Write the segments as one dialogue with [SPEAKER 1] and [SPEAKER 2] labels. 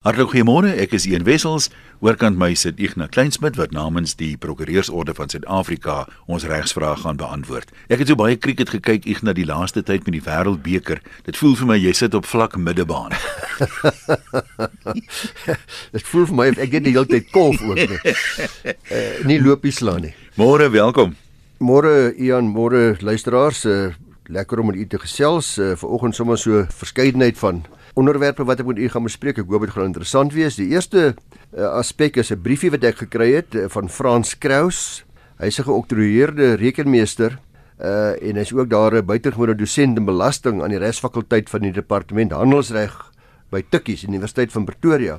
[SPEAKER 1] Hartlik goeiemôre, ek is Ian Wessels. Oorkant my sit Ignas Kleinsmid wat namens die Prokureursorde van Suid-Afrika ons regsvrae gaan beantwoord. Ek het so baie krieket gekyk Ignas die laaste tyd met die Wêreldbeker. Dit voel vir my jy sit op vlak middebaan.
[SPEAKER 2] Dit voel vir my ek net die hele tyd kolf ook nie. Uh, nie lopies slaan nie.
[SPEAKER 1] Môre, welkom.
[SPEAKER 2] Môre Ian, môre luisteraars, uh, lekker om met u te gesels. Uh, Vanoggend sommer so verskeidenheid van onderwerpe wat ek met u gaan bespreek. Ek hoop dit gaan interessant wees. Die eerste uh, aspek is 'n briefie wat ek gekry het uh, van Frans Kraus. Hy's 'n geoktroeëerde rekenmeester uh en hy's ook daar 'n buitengewone dosent in belasting aan die Regsfakulteit van die Departement Handelsreg by Tikkies Universiteit van Pretoria.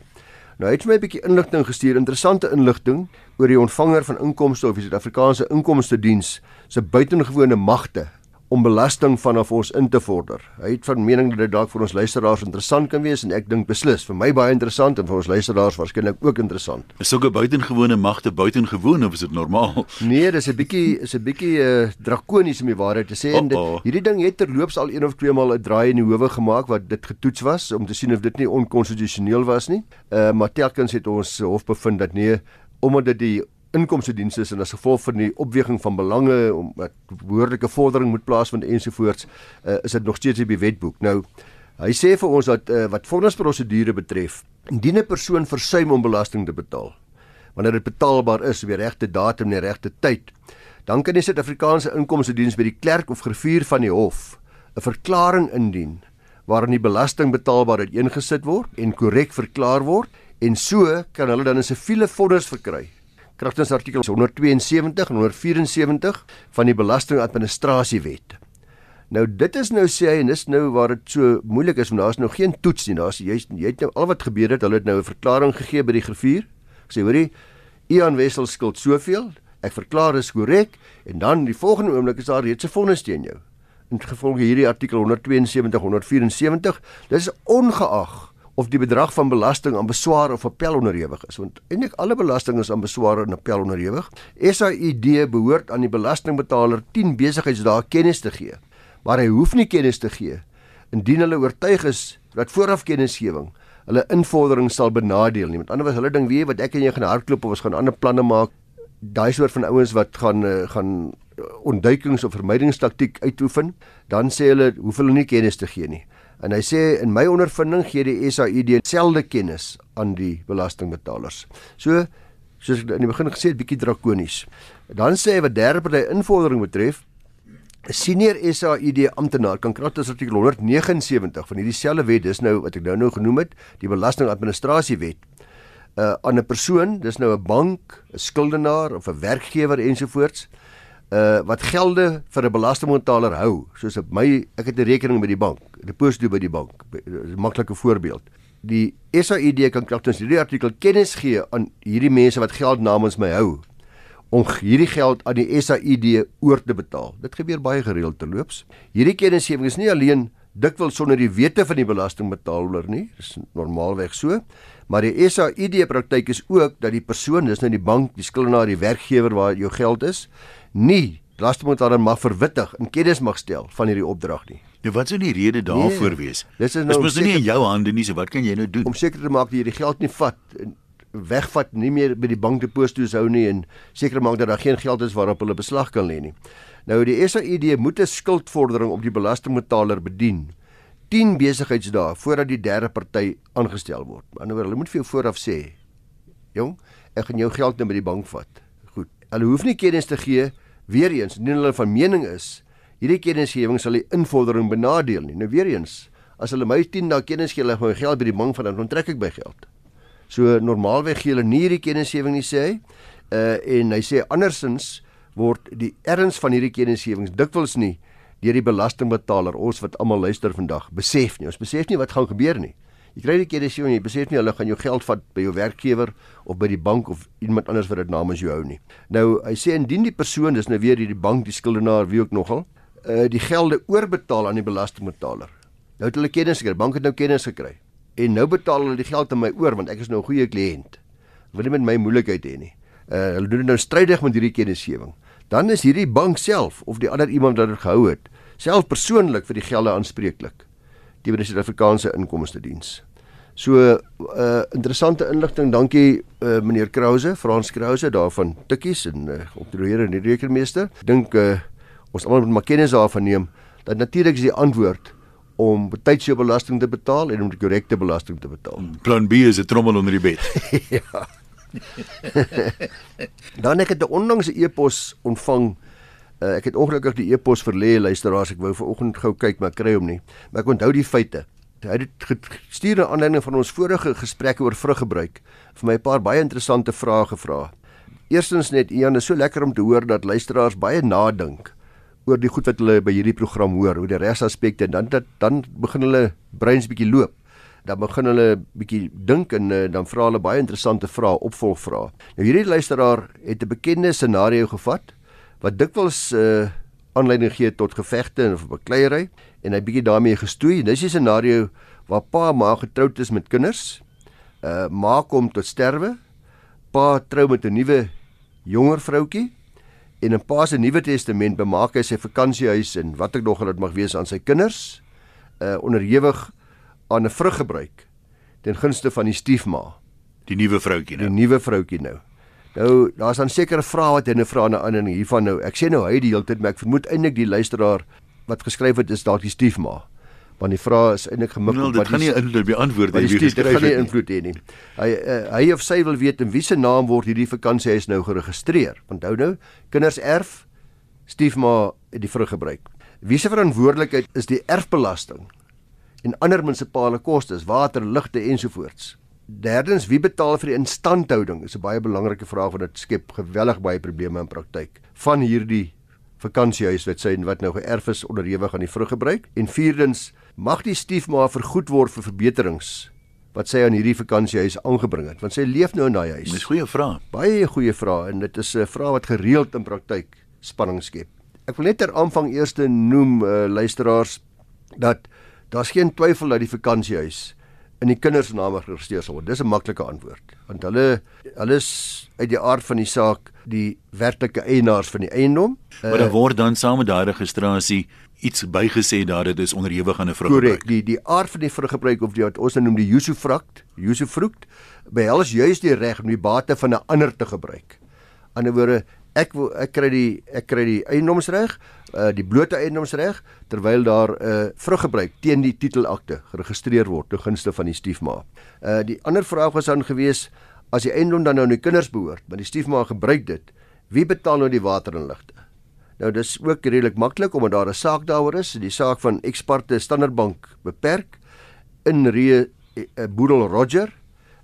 [SPEAKER 2] Nou hy het my 'n bietjie inligting gestuur, interessante inligting oor die ontvanger van inkomste of die Suid-Afrikaanse Inkomste Diens se buitengewone magte om belasting vanaf ons in te vorder. Hy het van mening dat dit dalk vir ons luisteraars interessant kan wees en ek dink beslis vir my baie interessant en vir ons luisteraars waarskynlik ook interessant.
[SPEAKER 1] Is sulke buitengewone magte buitengewoon of is dit normaal?
[SPEAKER 2] Nee, dis 'n bietjie is 'n bietjie uh, drakonies om die waarheid te sê en dit hierdie ding het terloops al een of twee maal 'n draai in die howe gemaak wat dit getoets was om te sien of dit nie onkonstitusioneel was nie. Uh maar telkens het ons hof bevind dat nee, omdat dit die inkomste dienste en as gevolg van die opweging van belange om wat behoorlike vordering moet plaasvind ensovoorts uh, is dit nog steeds op die wetboek. Nou hy sê vir ons dat uh, wat vonnisprosedure betref, indien 'n persoon versuim om belasting te betaal, wanneer dit betaalbaar is op die regte datum en die regte tyd, dan kan die Suid-Afrikaanse Inkomste Diens by die klerk of griffier van die hof 'n verklaring indien waarin die belasting betaalbaarheid ingesit word en korrek verklaar word en so kan hulle dan 'n siviele vonnis verkry kragtens artikels 172 en 174 van die Belastingadministrasiewet. Nou dit is nou sê hy en dis nou waar dit so moeilik is want daar's nou geen toets nie. Daar's jy jy het nou al wat gebeur het, hulle het nou 'n verklaring gegee by die griffier. Gesê hoorie, Ian Wessel skuld soveel. Ek verklaar dis korrek en dan die volgende oomblik is daar reeds 'n vonnis teen jou. In gevolge hierdie artikel 172 174, dis ongeag of die bedrag van belasting aan beswaar of appel onderhewig is want eintlik alle belasting is aan beswaar en appel onderhewig. SAID behoort aan die belastingbetaler 10 besigheidsdae kennis te gee, maar hy hoef nie kennis te gee indien hulle oortuig is dat vooraf kennisgewing hulle invordering sal benadeel nie. Met ander woorde, hulle ding weet wat ek en jy gaan hardloop of ons gaan ander planne maak. Daai soort van ouens wat gaan uh, gaan ontduikings of vermydingstaktiek uitoefen, dan sê hulle hoef hulle nie kennis te gee nie. En hy sê in my ondervinding gee die SAID selde kennis aan die belastingbetalers. So soos ek in die begin gesê het, bietjie drakonies. Dan sê hy wat derde invordering betref, 'n senior SAID amptenaar kan kragtens artikel 179 van hierdie selfde wet, dis nou wat ek nou nou genoem het, die belastingadministrasiewet, uh aan 'n persoon, dis nou 'n bank, 'n skuldenaar of 'n werkgewer ensovoorts, uh wat gelde vir 'n belastingbetaler hou, soos op my ek het 'n rekening by die bank, deposito by die bank. Dis 'n maklike voorbeeld. Die SAID kan kragtens hierdie artikel kennis gee aan hierdie mense wat geld namens my hou om hierdie geld aan die SAID oor te betaal. Dit gebeur baie gereeld terloops. Hierdie kennisgewing is nie alleen dikwels sonder die wete van die belastingbetaler nie, dis normaalweg so, maar die SAID praktyk is ook dat die persoon, dis nou die bank, die skuldenaar, die werkgewer waar jou geld is, nie belastingbetaler mag verwittig en kennis mag stel van hierdie opdrag nie.
[SPEAKER 1] Nou wat sou die rede daarvoor wees?
[SPEAKER 2] Dis is
[SPEAKER 1] Dis
[SPEAKER 2] nou
[SPEAKER 1] mos nou nie in jou hande nie, so wat kan jy nou doen?
[SPEAKER 2] om seker te maak dat jy die geld nie vat en wegvat nie meer by die bankdeposito's hou nie en seker maak dat daar geen geld is waarop hulle beslag kan lê nie. Nou die SAID moet 'n skuldvordering op die belastingbetaler bedien 10 besigheidsdae voordat die derde party aangestel word. Aan die ander hulle moet vir jou vooraf sê, jong, ek gaan jou geld nou by die bank vat. Goed. Hulle hoef nie kennis te gee weer eens indien hulle van mening is hierdie kennisgewing sal die invordering benadeel nie. Nou weer eens, as hulle my 10 dae kennis gee, hulle my geld by die bank van dan onttrek ek by geld. So normaalweg gee hulle nie hierdie kennisgewing nie sê hy. Uh en hy sê andersins word die erns van hierdie kennisgewings dikwels nie deur die belastingbetaler, ons wat almal luister vandag, besef nie. Ons besef nie wat gaan gebeur nie. Jy kry die kennisgewing, jy besef nie hulle gaan jou geld vat by jou werkgewer of by die bank of iemand anders wat dit namens jou hou nie. Nou hy sê indien die persoon, dis nou weer hierdie bank, die skuldenaar, wie ook nogal, uh die gelde oorbetaal aan die belastingbetaler. Nou het hulle kennis gekry, bank het nou kennis gekry. En nou betaal hulle die geld aan my oor want ek is nou 'n goeie kliënt. Wil nie met my moeilikheid hê nie. Uh hulle doen dit nou strydig met hierdie kennisgewing. Dan is hierdie bank self of die ander iemand wat dit gehou het, self persoonlik vir die gelde aanspreeklik teenoor die Suid-Afrikaanse Inkomste Diens. So uh, interessante inligting. Dankie uh, meneer Krause, Frans Krause daarvan Tikkies en uh, optrede en die rekenmeester. Dink uh, ons almal moet maar kennis daarvan neem dat natuurlik is die antwoord om betydsjou belasting te betaal en om die korrekte belasting te betaal.
[SPEAKER 1] Plan B is 'n trommel onder die bed.
[SPEAKER 2] ja. Dan ek het 'n onlangse e-pos ontvang. Uh, ek het ongelukkig die e-pos verlê luisteraars. Ek wou vanoggend gou kyk maar kry hom nie. Maar ek onthou die feite. Hy het gestuur na aanleiding van ons vorige gesprekke oor vruggebruik. Vir my 'n paar baie interessante vrae gevra. Eerstens net Ian, is so lekker om te hoor dat luisteraars baie nadink oor die goed wat hulle by hierdie program hoor, oor die resaspekte en dan dat dan begin hulle breins bietjie loop dan begin hulle bietjie dink en uh, dan vra hulle baie interessante vrae, opvolgvrae. Nou hierdie luisteraar het 'n bekende scenario gevat wat dikwels uh, aanleiding gee tot gevegte of bekleierery en hy bietjie daarmee gestoei. Dis 'n scenario waar pa ma getroud is met kinders. Uh ma kom tot sterwe. Pa trou met 'n nuwe jonger vroutjie en in pa se Nuwe Testament bemaak hy sy vakansiehuis en wat ek nog dit mag wees aan sy kinders. Uh onderhewig aan 'n vruggebruik ten gunste van die stiefma.
[SPEAKER 1] Die nuwe vroutjie
[SPEAKER 2] nou. Die nuwe vroutjie nou. Nou, daar's dan sekere vrae wat hy nou vra aan 'n ander hiervan nou. Ek sê nou hy die hele tyd, maar ek vermoed eintlik die luisteraar wat geskryf het is dalk die stiefma. Want die vraag is eintlik gemik
[SPEAKER 1] op wat gaan nie invloed beantwoord
[SPEAKER 2] hê wie geskryf het. Dit gaan nie invloed hê nie. Hy uh, hy of sy wil weet in wie se naam word hierdie vakansiehuis nou geregistreer. Onthou nou, kinders erf stiefma die vrug gebruik. Wie se verantwoordelikheid is die erfbelasting? en ander munisipale kostes, water, ligte ensovoorts. Derdens, wie betaal vir die instandhouding? Dis 'n baie belangrike vraag want dit skep geweldig baie probleme in praktyk van hierdie vakansiehuis wat sy en wat nou geërf is onderhewig aan die vruggebruik. En vierdens, mag die stiefma vergoed word vir verbeterings wat sy aan hierdie vakansiehuis aangebring het want sy leef nou in daai huis.
[SPEAKER 1] Dis 'n goeie vraag.
[SPEAKER 2] Baie goeie vraag en dit is 'n vraag wat gereeld in praktyk spanning skep. Ek wil net ter aanvang eers noem uh, luisteraars dat Daar's geen twyfel dat die vakansiehuis in die kinders se name geregistreer sal word. Dis 'n maklike antwoord want hulle hulle is uit die aard van die saak die werklike eienaars van die eiendom.
[SPEAKER 1] Maar daar uh, word dan saam met daai registrasie iets bygesê dat dit is onderhewig aan 'n vruggebruik.
[SPEAKER 2] Korrek. Die die aard van die vruggebruik of die wat ons noem die usufruct, usufruct, behels juis die reg om die bate van 'n ander te gebruik. Aan die ander woorde, ek wil ek kry die ek kry die eiendomsreg uh, die blote eiendomsreg terwyl daar 'n uh, vruggebruik teen die titelakte geregistreer word te gunste van die stiefma. Uh die ander vraag was dan gewees as die eiendom dan nou aan die kinders behoort, maar die stiefma gebruik dit, wie betaal nou die water en ligte? Nou dis ook redelik maklik omdat daar 'n saak daaroor is, die saak van Exparte Standard Bank beperk in uh, Boedel Roger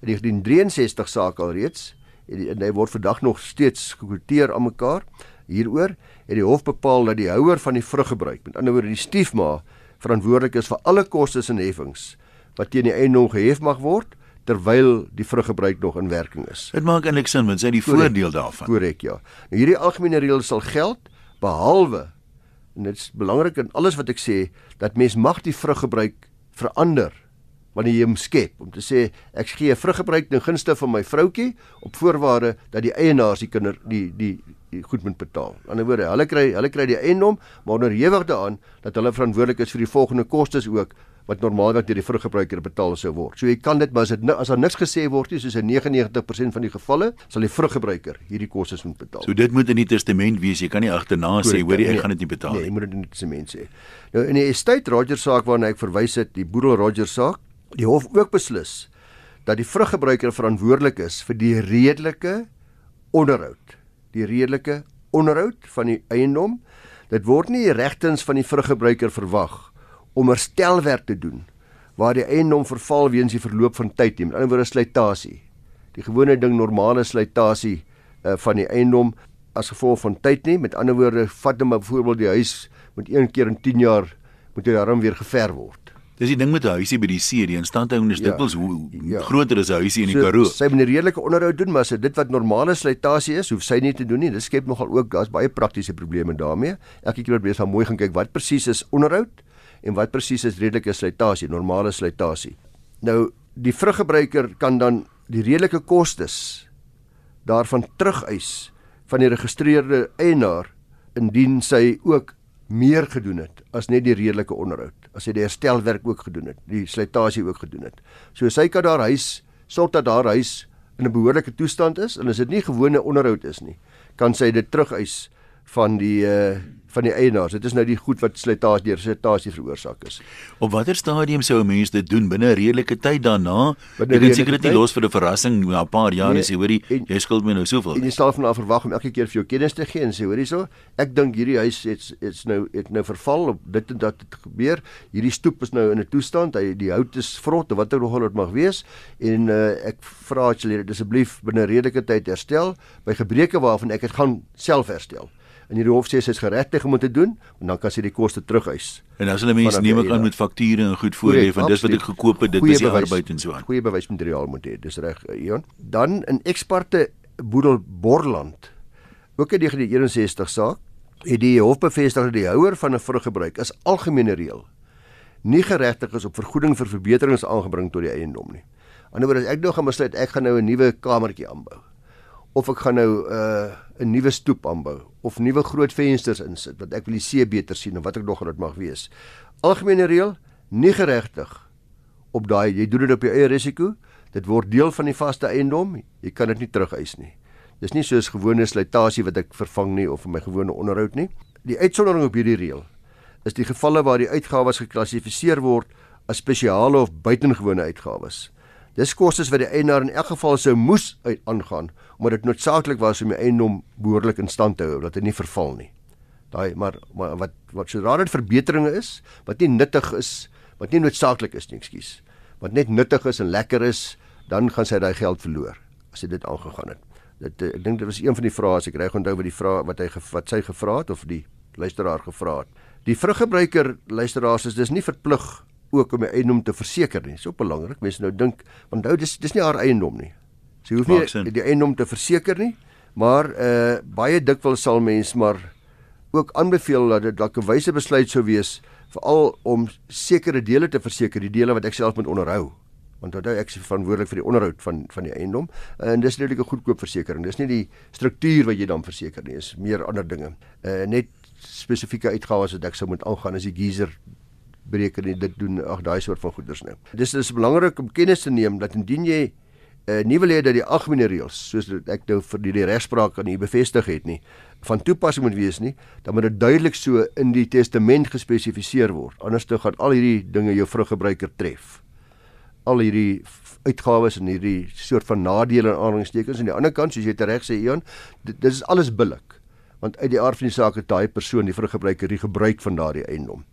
[SPEAKER 2] in 1963 saak alreeds en hy word vandag nog steeds gekwoteer aan mekaar hieroor het die hof bepaal dat die houer van die vruggebruik, met ander woorde die stiefma, verantwoordelik is vir alle kostes en heffings wat teen die eiendom gehef mag word terwyl die vruggebruik nog in werking is.
[SPEAKER 1] Dit maak eintlik sin want sy het die Correct. voordeel daarvan.
[SPEAKER 2] Korrek, ja. Nou hierdie algemene reël sal geld behalwe en dit is belangrik in alles wat ek sê dat mens mag die vruggebruik verander wanneer jy hom skep om te sê ek gee 'n vruggebruik ten gunste van my vroutjie op voorwaarde dat die eienaars die kinder die die goed moet betaal. Aan die ander woorde, hulle kry hulle kry die eiendom, maar onderhewig daaraan dat hulle verantwoordelik is vir die volgende kostes ook wat normaalweg deur die vruggebruiker betaal sou word. So jy kan dit maar as dit as daar niks gesê word nie, soos in 99% van die gevalle, sal die vruggebruiker hierdie kostes moet betaal.
[SPEAKER 1] So dit moet in die testament wees. Jy kan nie agterna sê hoor ek nee, gaan dit nie betaal
[SPEAKER 2] nie. Nee, jy moet dit in die testament sê. Nou in die estate Roger saak waarna ek verwys het, die Boedel Roger saak, die hof ook beslis dat die vruggebruiker verantwoordelik is vir die redelike onderhoud die redelike onderhoud van die eiendom. Dit word nie regtens van die vruggebruiker verwag om herstelwerk te doen waar die eiendom verval weens die verloop van tyd, met ander woorde slytasie. Die gewone ding normale slytasie uh, van die eiendom as gevolg van tyd nie, met ander woorde vat hom byvoorbeeld die huis moet een keer in 10 jaar moet hy daarom weer geverf word.
[SPEAKER 1] Dis die ding met 'n huisie by die see, die instandhouding is ja, dikwels hoe ja. groter is 'n huisie in die so, Karoo.
[SPEAKER 2] Sy moet 'n redelike onderhoud doen, maar as dit wat normale slytasie is, hoef sy nie te doen nie. Dit skep nogal ook daar's baie praktiese probleme daarmee. Elke keer moet jy baie mooi gaan kyk wat presies is onderhoud en wat presies is redelike slytasie, normale slytasie. Nou, die vruggebruiker kan dan die redelike kostes daarvan terugeis van die geregistreerde eienaar indien sy ook meer gedoen het as net die redelike onderhoud as hy die herstelwerk ook gedoen het, die slytasie ook gedoen het. So sy kan daar huis sorg dat daar huis in 'n behoorlike toestand is en as dit nie gewone onderhoud is nie, kan sy dit terugeis van die uh, van die eienaars. Dit is nou die goed wat slytasie deur slytasie veroorsaak is.
[SPEAKER 1] Op watter stadium sou 'n mens dit doen binne 'n redelike tyd daarna? Jy kan seker dit nie los vir 'n verrassing na 'n paar jaar nee, as jy hoorie jy skuld my nou soveel.
[SPEAKER 2] En jy stel van af verwag om elke keer vir jou kennis te gee en sê hoorie so, ek dink hierdie huis het dit's nou het nou verval op dit en dat het gebeur. Hierdie stoep is nou in 'n toestand, hy die hout is vrot of wat ook al dit mag wees en uh, ek vra dit asseblief binne redelike tyd herstel by gebreke waarvan ek dit gaan self herstel en die hof sê sy is geregtig om te doen en dan kan sy die koste terugeis.
[SPEAKER 1] En as hulle mense neem ek aan met fakture en goed voorlê van dis wat ek gekoop het, dit is die arbeid en so aan.
[SPEAKER 2] Goeie bewysmateriaal moet hê, dis reg, Ion. Dan in eksparte boedel Borland ook in die 1961 saak het die hof bevestig dat die houer van 'n vruggebruik is algemene reël nie geregtig is op vergoeding vir verbeterings aangebring tot die eiendom nie. Anderswoorde as ek nou gaan besluit ek gaan nou 'n nuwe kamertjie aanbou of ek gaan nou 'n uh, 'n nuwe stoep aanbou of nuwe groot vensters insit wat ek wil die see beter sien of wat ek nog dit mag wees. Algemene reël nie geregtig op daai jy doen dit op jou eie risiko. Dit word deel van die vaste eiendom. Jy kan dit nie terugeis nie. Dis nie soos gewone slytasie wat ek vervang nie of vir my gewone onderhoud nie. Die uitsondering op hierdie reël is die gevalle waar die uitgawes geklassifiseer word as spesiale of buitengewone uitgawes. Dis kostes wat die eienaar in elk geval sou moes uit aangaan omdat dit noodsaaklik was om die eiendom behoorlik in stand te hou dat dit nie verval nie. Daai maar maar wat wat sodra dit verbeteringe is wat nie nuttig is, wat nie noodsaaklik is nie, ekskuus. Wat net nuttig is en lekker is, dan gaan sy daai geld verloor as hy dit aangegaan het. Dit ek dink dit was een van die vrae as ek reg onthou wat die vraag wat hy wat sy gevra het of die luisteraar gevra het. Die vruggebruiker luisteraars is dis nie verplig ook om die eiendom te verseker nie. Dis ook belangrik. Mense nou dink, want nou dis dis nie haar eiendom nie. Sy hoef nie die eiendom te verseker nie, maar uh baie dikwels sal mense maar ook aanbeveel dat dit dalk 'n wyse besluit sou wees veral om sekere dele te verseker, die dele wat ek self moet onderhou. Want onthou ek is verantwoordelik vir die onderhoud van van die eiendom en dis natuurlik 'n goedkoop versekerings. Dis nie die struktuur wat jy dan verseker nie, is meer ander dinge. Uh net spesifieke uitgawes wat ek sou moet aangaan as die geyser bereken en dit doen ag daai soort van goeders nou. Dis dis belangrik om kennis te neem dat indien jy uh, eh, nuwe lede dat die algemene reëls soos ek nou vir die, die regspraak aan hier bevestig het nie van toepassing moet wees nie, dan moet dit duidelik so in die testament gespesifiseer word. Anders dan gaan al hierdie dinge jou vruggebruiker tref. Al hierdie uitgawes en hierdie soort van nadele en aanhalingstekens aan die ander kant soos jy reg sê Ian, dit, dit is alles billik. Want uit die aard van die saak het daai persoon die vruggebruiker die gebruik van daardie eiendom.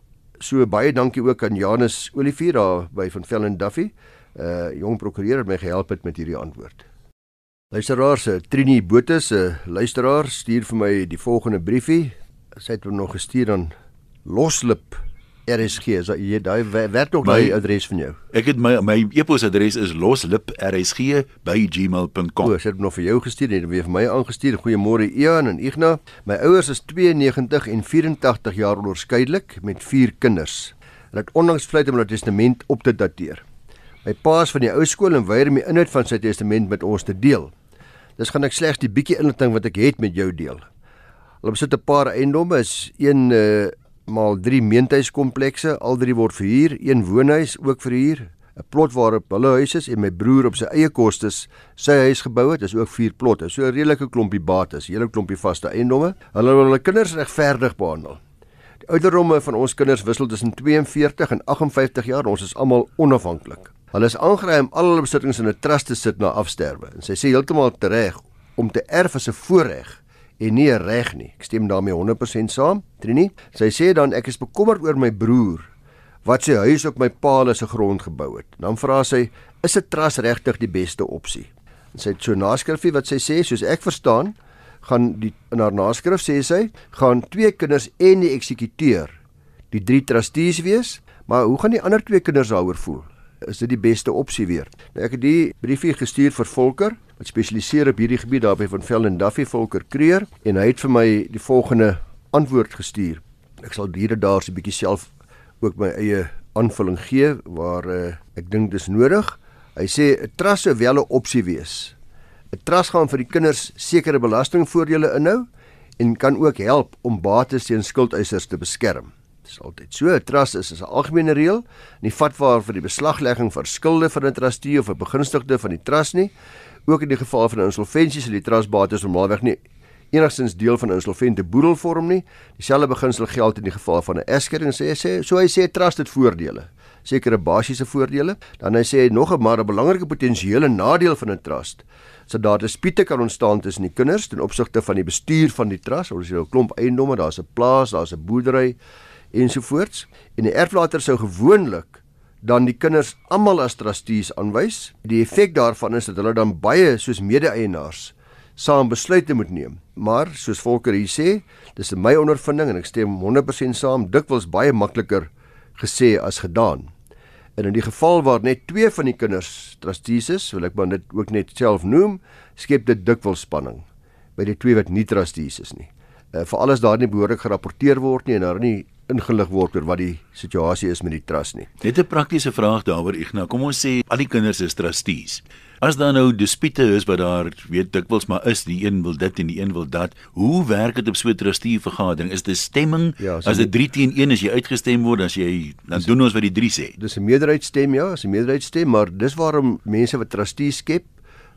[SPEAKER 2] So baie dankie ook aan Janus Olivier daar by van Vellen Duffy. Uh jong prokureur het my gehelp het met hierdie antwoord. Luisteraars, se Trini Botha se luisteraar stuur vir my die volgende briefie. Sy het hom nog gestuur aan Loslip RSG. Is jy daai werk nog daai adres van jou?
[SPEAKER 1] Ek het my my e-posadres is loslipresg@gmail.com.
[SPEAKER 2] O, ek het nog vir jou gestuur en weer vir my aangestuur. Goeiemôre Ian en Igna. My ouers is 92 en 84 jaar onderskeidelik met 4 kinders. Hulle het onlangs besluit om hulle testament op te dateer. My pa is van die ou skool en weier om die inhoud van sy testament met ons te deel. Dis gaan ek slegs die bietjie inligting wat ek het met jou deel. Hulle besit 'n paar eiendomme, is een uh maal 3 meentuiskomplekse, al drie word verhuur, een woonhuis ook verhuur, 'n plot waarop hulle huis is en my broer op sy eie kostes sy huis gebou het, is ook 4 plotte. So 'n redelike klompie bates, 'n hele klompie vaste eiendomme. Hulle wil hulle kinders regverdig behandel. Die ouderdomme van ons kinders wissel tussen 42 en 58 jaar. Ons is almal onafhanklik. Hulle is aangeraai om al hulle besittings in 'n trust te sit na afsterwe. En sy sê heeltemal reg om te erf as 'n voorreg en nie reg nie. Ek stem daarmee 100% saam. Trini, sy sê dan ek is bekommerd oor my broer wat sy huis op my pa se grond gebou het. Dan vra sy, is 'n trust regtig die beste opsie? En sy het so naskrifie wat sy sê, soos ek verstaan, gaan die in haar naskrif sê sy, gaan twee kinders en die eksekuteur die drie trustees wees, maar hoe gaan die ander twee kinders daaroor voel? Is dit die beste opsie weer? Nou ek het die briefie gestuur vir Volker wat spesialiseer op hierdie gebied daarby van Velden Duffy Volker Kreer en hy het vir my die volgende antwoord gestuur. Ek sal hierde daar so 'n bietjie self ook my eie aanvulling gee waar uh, ek dink dis nodig. Hy sê 'n trust sou wel 'n opsie wees. 'n Trust gaan vir die kinders sekere belastingvoordele inhou en kan ook help om bates teen skuldeisers te beskerm. Dit is altyd so. 'n Trust is 'n algemene reël, nie vatbaar vir die beslaglegging van skulde van 'n trustee of 'n begunstigde van die trust nie. Ook in die geval van 'n insolventie sal die trustbates normaalweg nie enigstens deel van 'n insolvente boedel vorm nie. Dieselfde beginsel geld in die geval van 'n egskeiding. Sê sê so hy sê trust het voordele, sekere basiese voordele. Dan hy sê nog 'n maar 'n belangrike potensiële nadeel van 'n trust so daar dispute kan ontstaan tussen die kinders ten opsigte van die bestuur van die trust. Ons het 'n klomp eiendomme, daar's 'n plaas, daar's 'n boerdery ensovoorts. En die erflater sou gewoonlik dan die kinders almal as trustees aanwys. Die effek daarvan is dat hulle dan baie soos mede-eienaars saam besluite moet neem. Maar soos Volker hier sê, dis in my ondervinding en ek stem 100% saam, dikwels baie makliker gesê as gedaan. En in die geval waar net twee van die kinders trustees is, wil ek maar dit ook net self noem, skep dit dikwels spanning by die twee wat nie trustees is nie. Uh, Veral as daar nie behoorlik gerapporteer word nie en daar nie ingelig word oor wat die situasie is met die trust nie.
[SPEAKER 1] Net 'n praktiese vraag daaroor Ignas. Kom ons sê al die kinders is trustees. As daar nou dispute is wat daar weet dikwels maar is die een wil dit en die een wil dat, hoe werk dit op so 'n trustee vergadering? Is dit stemming? Ja, as dit 3 teen 1 is jy uitgestem word as jy dan dis, doen ons wat die 3 sê.
[SPEAKER 2] Dis 'n meerderheidsstem ja, as 'n meerderheidsstem, maar dis waarom mense wat trustee skep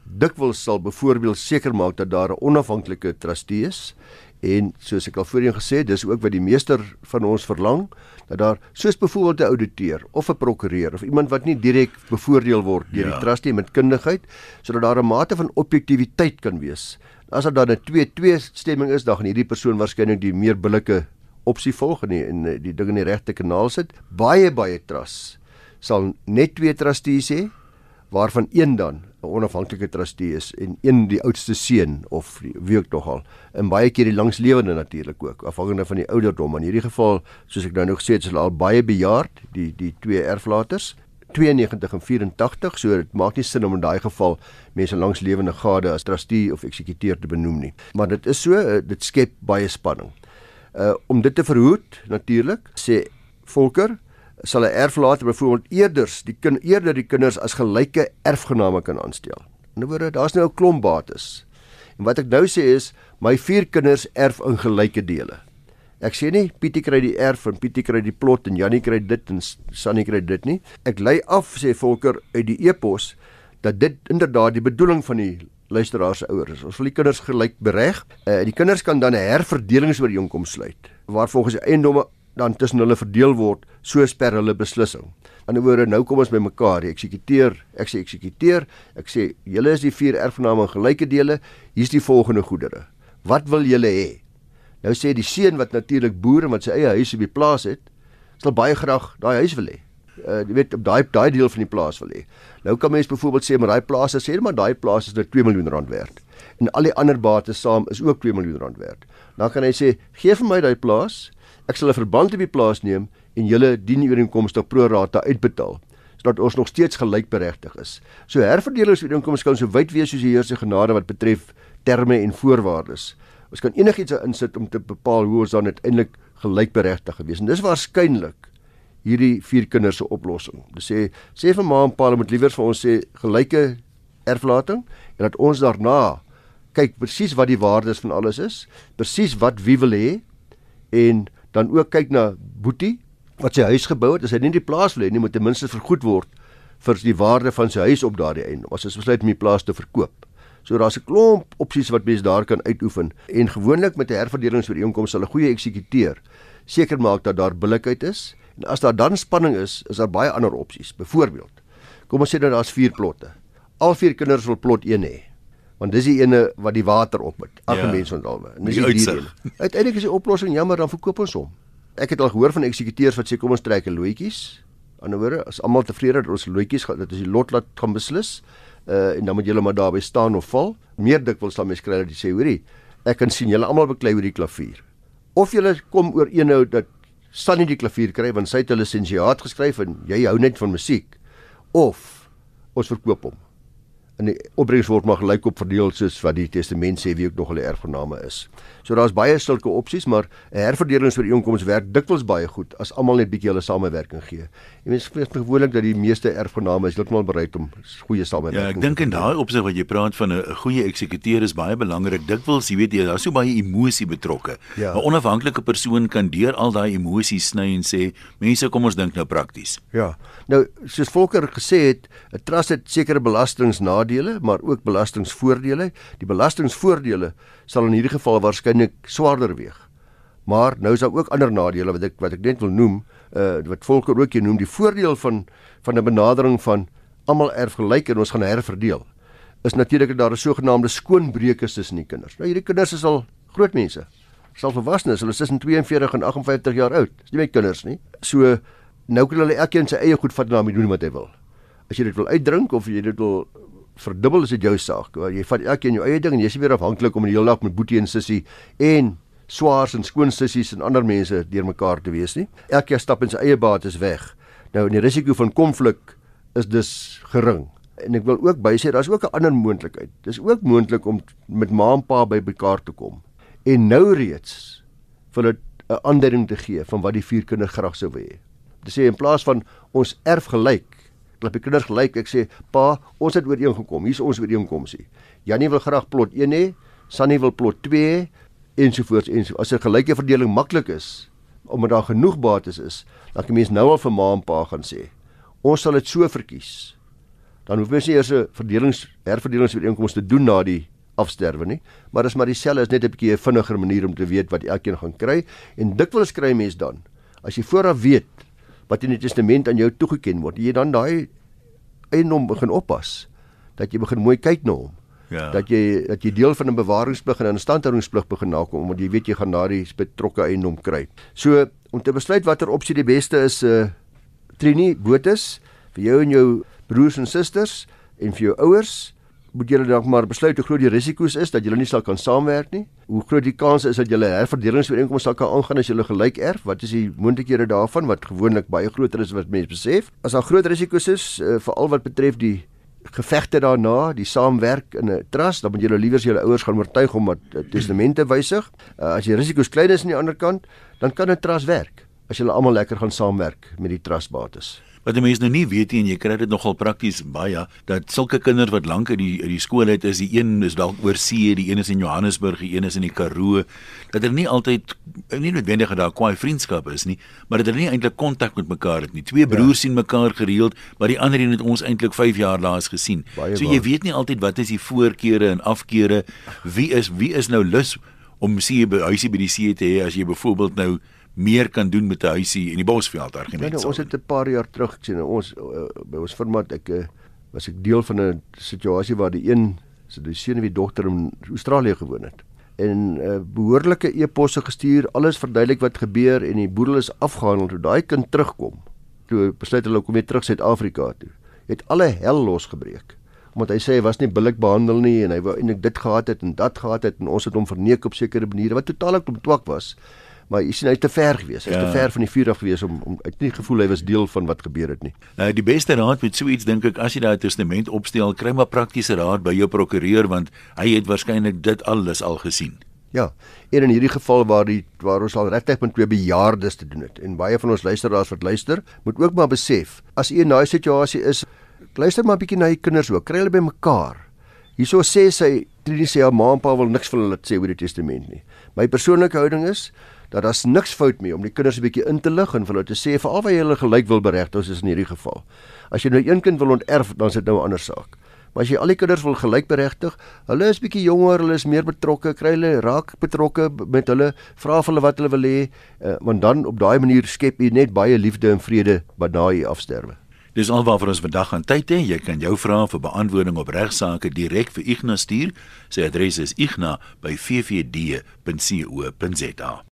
[SPEAKER 2] dikwels sal byvoorbeeld seker maak dat daar 'n onafhanklike trustee is en soos ek al voorheen gesê, dis ook wat die meester van ons verlang dat daar soos byvoorbeeld 'n ouditeur of 'n prokureur of iemand wat nie direk bevoordeel word deur ja. die trustee met kundigheid sodat daar 'n mate van objektiviteit kan wees. As daar dan 'n 2-2 stemming is, dan gaan hierdie persoon waarskynlik die meer billike opsie volg en die, en die ding in die regte kanaal sit. Baie baie trust sal net twee trustees hê waarvan een dan 'n onafhanklike trustee is en een die oudste seun of wie ook nog al en baie keer die langslewende natuurlik ook afhangende van die ouderdom. In hierdie geval soos ek nou nog gesê het is hulle al baie bejaard die die twee erflaters 92 en 84 so dit maak nie sin om in daai geval mense langslewende gade as trustee of eksekuteur te benoem nie. Maar dit is so eh, dit skep baie spanning. Uh om dit te verhoed natuurlik sê Volker sal 'n erflater byvoorbeeld eerder die kind eerder die kinders as gelyke erfgename kan aanstel. In 'n woorde, daar's nou 'n klomp bates. En wat ek nou sê is, my vier kinders erf in gelyke dele. Ek sê nie Pietie kry die erf en Pietie kry die plot en Jannie kry dit en Sannie kry dit nie. Ek lei af sê Volker uit die epos dat dit inderdaad die bedoeling van die luisteraars se ouers is. Ons wil die kinders gelyk bereg. Uh, die kinders kan dan 'n herverdelingsooreenkoms sluit waar volgens die eiendomme dan tussen hulle verdeel word soos per hulle beslissing. In 'n woorde nou kom ons by mekaar, die eksekuteur, ek sê eksekuteur, ek sê julle is die vier erfgename in gelyke dele, hier's die volgende goedere. Wat wil julle hê? Nou sê die seun wat natuurlik boer en wat sy eie huis op die plaas het, sal baie graag daai huis wil hê. Uh jy weet op daai daai deel van die plaas wil hê. Nou kan mens byvoorbeeld sê maar daai plaas sê maar daai plaas is nou 2 miljoen rand werd. En al die ander bates saam is ook 2 miljoen rand werd. Dan kan hy sê gee vir my daai plaas Ek sal 'n verband op die plaas neem en julle dien ooreenkomstig pro rata uitbetaal sodat ons nog steeds gelykberegtig is. So herverdelingsooreenkomste kan so wyd wees soos die Heer se genade wat betref terme en voorwaardes. Ons kan enigiets insit om te bepaal hoe ons dan uiteindelik gelykberegtig gewees. En dis waarskynlik hierdie vier kinders se oplossing. Dis sê sê vir ma en pa moet liewer vir ons sê gelyke erflating en dat ons daarna kyk presies wat die waardes van alles is, presies wat wie wil hê en dan ook kyk na Boetie wat sy huis gebou het, as hy nie die plaas wil hê nie, moet ten minste vergoed word vir die waarde van sy huis op daardie eiendom. As hy besluit om die plaas te verkoop. So daar's 'n klomp opsies wat mens daar kan uitoefen en gewoonlik met 'n herverdelingsooreenkoms sal 'n goeie eksekuteur seker maak dat daar billikheid is en as daar dan spanning is, is daar baie ander opsies. Byvoorbeeld, kom ons sê dat daar's vier plotte. Al vier kinders wil plot 1 hê want dis die ene wat die water op het. Arme ja, mense onthou.
[SPEAKER 1] Dis die uitsig.
[SPEAKER 2] Uiteindelik is die oplossing jammer dan verkoop ons hom. Ek het al gehoor van eksekuteurs wat sê kom ons trek 'n loetjies. Anderswoorde, as almal tevrede dat ons loetjies gaan, dat is die lot laat gaan beslis. Uh en dan moet julle maar daarby staan of val. Meer dikwels sal mens kry dat jy sê, hoorie, ek kan sien julle almal beklei oor die klavier. Of julle kom oor eenhou dat Sunny die klavier kry want sy het 'n lisensiaat geskryf en jy hou net van musiek. Of ons verkoop hom en die opbrengs word maar gelykop verdeel soos wat die testament sê wie ook nog hulle erfgename is. So daar's baie sulke opsies, maar 'n herverdelingsooreenkoms werk dikwels baie goed as almal net bietjie hulle samewerking gee. Jy mens vrees gewoonlik dat die meeste erfgename is heeltemal bereid om goeie samewerking.
[SPEAKER 1] Ja, ek dink in daai opsig wat jy praat van 'n goeie eksekuteur is baie belangrik. Dikwels, jy weet jy, daar's so baie emosie betrokke. Ja. 'n Onafhanklike persoon kan deur al daai emosies sny en sê, "Mense, kom ons dink nou prakties."
[SPEAKER 2] Ja. Nou, soos Volker gesê het, 'n trust het sekere belastingnadele, maar ook belastingvoordele. Die belastingvoordele sal in hierdie geval waarskynlik swaarder weeg. Maar nou is daar ook ander nadele wat ek wat ek net wil noem, uh wat Volker ook hier noem, die voordeel van van 'n benadering van almal erf gelyk en ons gaan herverdeel. Is natuurlik dat daar 'n sogenaamde skoonbreuk is tussen die kinders. Nou hierdie kinders is al groot mense. Sal volwassenes, hulle is tussen 42 en 58 jaar oud. Dis nie my kinders nie. So nou kan hulle elkeen sy eie goed vat en daarmee doen wat hy wil. As jy dit wil uitdrink of jy dit wil verdubbel is dit jou saak. Jy vat elkeen jou eie ding en jy is weer afhanklik om die hele dag met boetie en sussie en swaars en skoon sissies en ander mense deurmekaar te wees nie. Elke stap in sy eie bates weg. Nou die risiko van konflik is dus gering. En ek wil ook bysê daar's ook 'n ander moontlikheid. Dis ook moontlik om met ma en pa by mekaar te kom en nou reeds vir 'n aanduiding te gee van wat die vier kinders graag sou wil hê. Dit sê in plaas van ons erf gelyk, klap die kinders gelyk, ek sê pa, ons het ooreengekom. Hier's ons ooreenkomsie. Janie wil graag plot 1 hê, Sunny wil plot 2 hê ensovoorts en as 'n gelyke verdeling maklik is omdat daar genoeg bates is, dan kan mens nou al vir ma en pa gaan sê, ons sal dit so verkies. Dan hoef mens nie eers 'n verdelings herverdelingsooreenkomste te doen na die afsterwe nie, maar dis maar dieselfde is net 'n bietjie 'n vinniger manier om te weet wat elkeen gaan kry en dikwels kry mens dan as jy vooraf weet wat in die testament aan jou toegeken word, jy dan daai eiendom begin oppas dat jy begin mooi kyk na hom Ja. Dat jy dat jy deel van 'n bewaringsplig en 'n instandhoudingsplig begin nakom omdat jy weet jy gaan daardie betrokke eiendom kry. So om te besluit watter opsie die beste is, uh Trini Botus vir jou en jou broers en susters en vir jou ouers moet julle dalk maar besluit hoe groot die risiko's is dat julle nie sal kan saamwerk nie. Hoe groot die kans is dat julle herverdelingsooreenkomste sal kan aangaan as julle gelyk erf? Wat is die moontlikhede daarvan wat gewoonlik baie groter is wat mense besef? As daar groot risiko's is, uh, veral wat betref die gevegte daarna, die saamwerk in 'n trust, dan moet jy nou liewer julle ouers gaan oortuig om dat testamente wysig. Uh, as jy risiko's klein is aan die ander kant, dan kan 'n trust werk as julle almal lekker gaan saamwerk met die trustbates
[SPEAKER 1] wat die mense nou nie weet nie en jy kry dit nogal prakties baie dat sulke kinders wat lank uit die uit die skool uit is, die een is dalk oor see, die een is in Johannesburg, die een is in die Karoo, dat hulle nie altyd nie noodwendig daar kwaai vriendskap is nie, maar dat hulle nie eintlik kontak met mekaar het nie. Twee broers ja. sien mekaar gereeld, maar die ander een het ons eintlik 5 jaar laas gesien. Baie so jy waar. weet nie altyd wat is die voorkeure en afkeure, wie is wie is nou lus om sie by huisie by die see te hê as jy byvoorbeeld nou meer kan doen met 'n huisie in die Bosveld argument.
[SPEAKER 2] Nou, ons het 'n paar jaar terug sien ons uh, by ons firma ek uh, was ek deel van 'n situasie waar die een se die seun en die dogter in Australië gewoon het en uh, behoorlike e-posse gestuur, alles verduidelik wat gebeur en die boedel is afgehandel toe daai kind terugkom. Toe besluit hulle kom weer terug Suid-Afrika toe. Het alle hel losgebreek omdat hy sê hy was nie billik behandel nie en hy wou eintlik dit gehad het en dat gehad het en ons het hom verneek op sekere maniere wat totaal op twak was maar jy sien hy het te ver gewees. Hy het ja. te ver van die vuur af gewees om om uit nie gevoel hy was deel van wat gebeur het nie.
[SPEAKER 1] Nou die beste raad met so iets dink ek as jy daai testament opstel, kry maar praktiese raad by jou prokureur want hy het waarskynlik dit alles al gesien.
[SPEAKER 2] Ja, en in hierdie geval waar die waar ons al regtig met twee bejaardes te doen het en baie van ons luisteraars wat luister, moet ook maar besef as u in daai situasie is, luister maar 'n bietjie na die kinders ook, kry hulle by mekaar. Hierso sê sy, Trini sê haar ma en pa wil niks van hulle sê oor die testament nie. My persoonlike houding is dat daar's niks fout mee om die kinders 'n bietjie in te lig en vir hulle te sê waar jy hulle gelyk wil bereg, ons is in hierdie geval. As jy nou een kind wil onterf, dan is dit nou 'n ander saak. Maar as jy al die kinders wil gelyk beregtig, hulle is bietjie jonger, hulle is meer betrokke, kry hulle raak betrokke met hulle, vra vir hulle wat hulle wil hê, uh, want dan op daai manier skep jy net baie liefde en vrede na jy afsterwe.
[SPEAKER 1] Dis alwaar vir ons vandag aan tyd hè. Jy kan jou vrae vir beantwoording op regsaake direk vir Ignas stuur. Sy adres is igna@ffd.co.za.